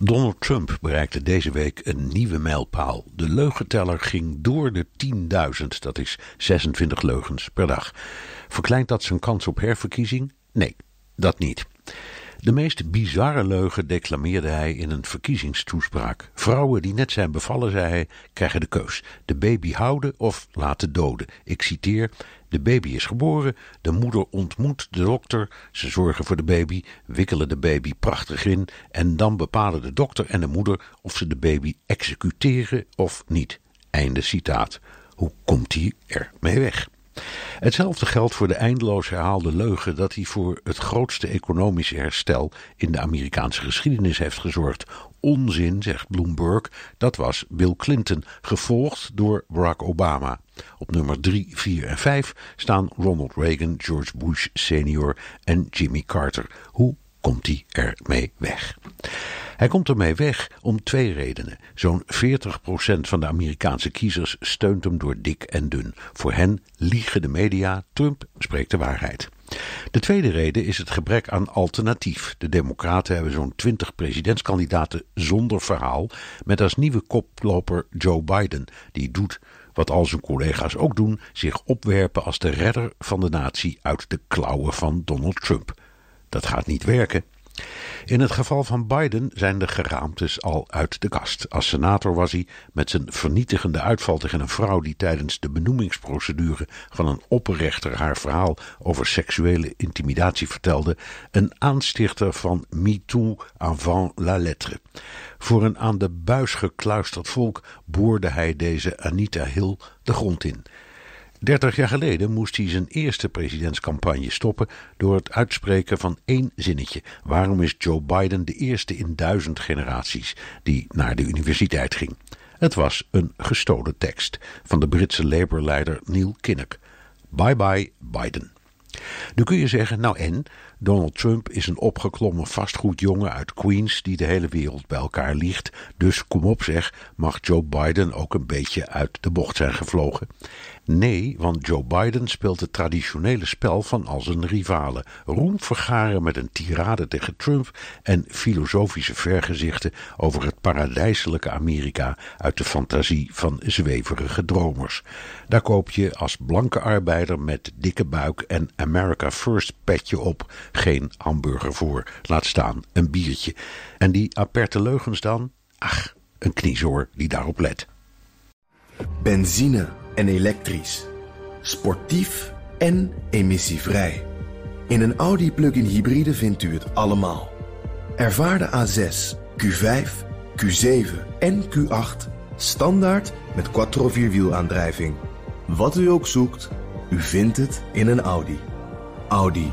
Donald Trump bereikte deze week een nieuwe mijlpaal. De leugenteller ging door de 10.000, dat is 26 leugens per dag. Verkleint dat zijn kans op herverkiezing? Nee, dat niet. De meest bizarre leugen declameerde hij in een verkiezingstoespraak. Vrouwen die net zijn bevallen, zei hij, krijgen de keus: de baby houden of laten doden. Ik citeer: De baby is geboren, de moeder ontmoet de dokter, ze zorgen voor de baby, wikkelen de baby prachtig in en dan bepalen de dokter en de moeder of ze de baby executeren of niet. Einde citaat. Hoe komt hij er mee weg? Hetzelfde geldt voor de eindeloos herhaalde leugen dat hij voor het grootste economische herstel in de Amerikaanse geschiedenis heeft gezorgd. Onzin, zegt Bloomberg, dat was Bill Clinton, gevolgd door Barack Obama. Op nummer 3, 4 en 5 staan Ronald Reagan, George Bush senior en Jimmy Carter. Hoe komt hij ermee weg? Hij komt ermee weg om twee redenen. Zo'n 40% van de Amerikaanse kiezers steunt hem door dik en dun. Voor hen liegen de media, Trump spreekt de waarheid. De tweede reden is het gebrek aan alternatief. De Democraten hebben zo'n 20 presidentskandidaten zonder verhaal, met als nieuwe koploper Joe Biden, die doet wat al zijn collega's ook doen, zich opwerpen als de redder van de natie uit de klauwen van Donald Trump. Dat gaat niet werken. In het geval van Biden zijn de geraamtes al uit de kast. Als senator was hij met zijn vernietigende uitval tegen een vrouw die tijdens de benoemingsprocedure van een opperrechter haar verhaal over seksuele intimidatie vertelde, een aanstichter van MeToo avant la lettre. Voor een aan de buis gekluisterd volk boorde hij deze Anita Hill de grond in. Dertig jaar geleden moest hij zijn eerste presidentscampagne stoppen door het uitspreken van één zinnetje. Waarom is Joe Biden de eerste in duizend generaties die naar de universiteit ging? Het was een gestolen tekst van de Britse Labour-leider Neil Kinnock. Bye bye Biden. Nu kun je zeggen, nou en, Donald Trump is een opgeklommen vastgoedjongen uit Queens die de hele wereld bij elkaar liegt. Dus kom op zeg, mag Joe Biden ook een beetje uit de bocht zijn gevlogen? Nee, want Joe Biden speelt het traditionele spel van al zijn rivalen. Roem vergaren met een tirade tegen Trump en filosofische vergezichten over het paradijselijke Amerika uit de fantasie van zweverige dromers. Daar koop je als blanke arbeider met dikke buik en America First petje op geen hamburger voor. Laat staan een biertje. En die aperte leugens dan? Ach, een kniezoor die daarop let. Benzine en elektrisch. Sportief en emissievrij. In een Audi plug-in hybride vindt u het allemaal. Ervaar de A6, Q5, Q7 en Q8 standaard met quattro vierwielaandrijving. Wat u ook zoekt, u vindt het in een Audi. Audi.